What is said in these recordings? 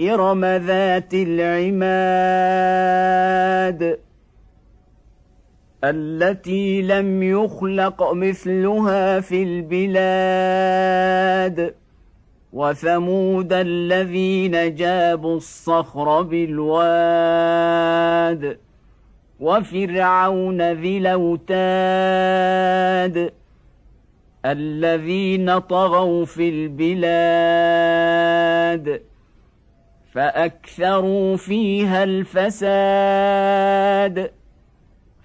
إرم ذات العماد التي لم يخلق مثلها في البلاد. وثمود الذين جابوا الصخر بالواد. وفرعون ذي الأوتاد الذين طغوا في البلاد. فأكثروا فيها الفساد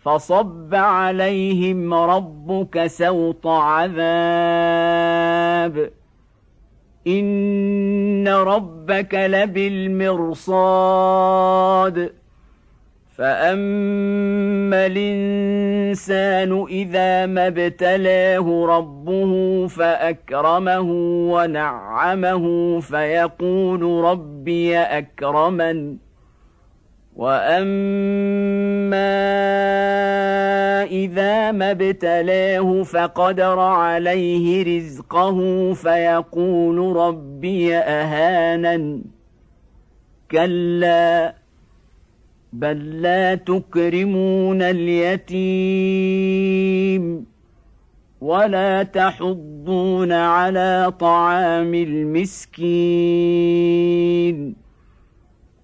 فصب عليهم ربك سوط عذاب إن ربك لبالمرصاد فاما الانسان اذا ما ابتلاه ربه فاكرمه ونعمه فيقول ربي اكرمن واما اذا ما ابتلاه فقدر عليه رزقه فيقول ربي اهانن كلا بل لا تكرمون اليتيم ولا تحضون على طعام المسكين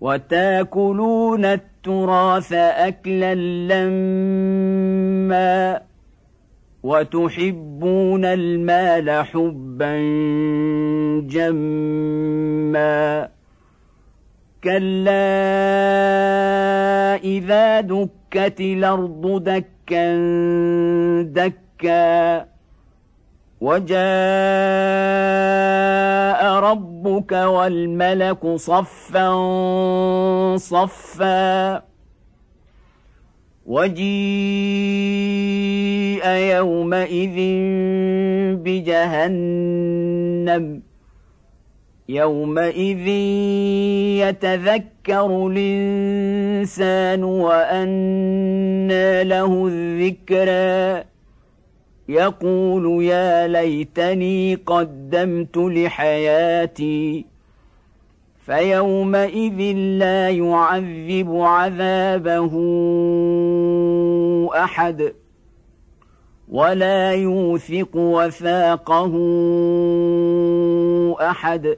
وتاكلون التراث اكلا لما وتحبون المال حبا جما كلا اذا دكت الأرض دكا دكا وجاء ربك والملك صفا صفا وجيء يومئذ بجهنم يومئذ يتذكر الإنسان وأنى له الذكرى. يقول يا ليتني قدمت لحياتي فيومئذ لا يعذب عذابه أحد ولا يوثق وثاقه أحد.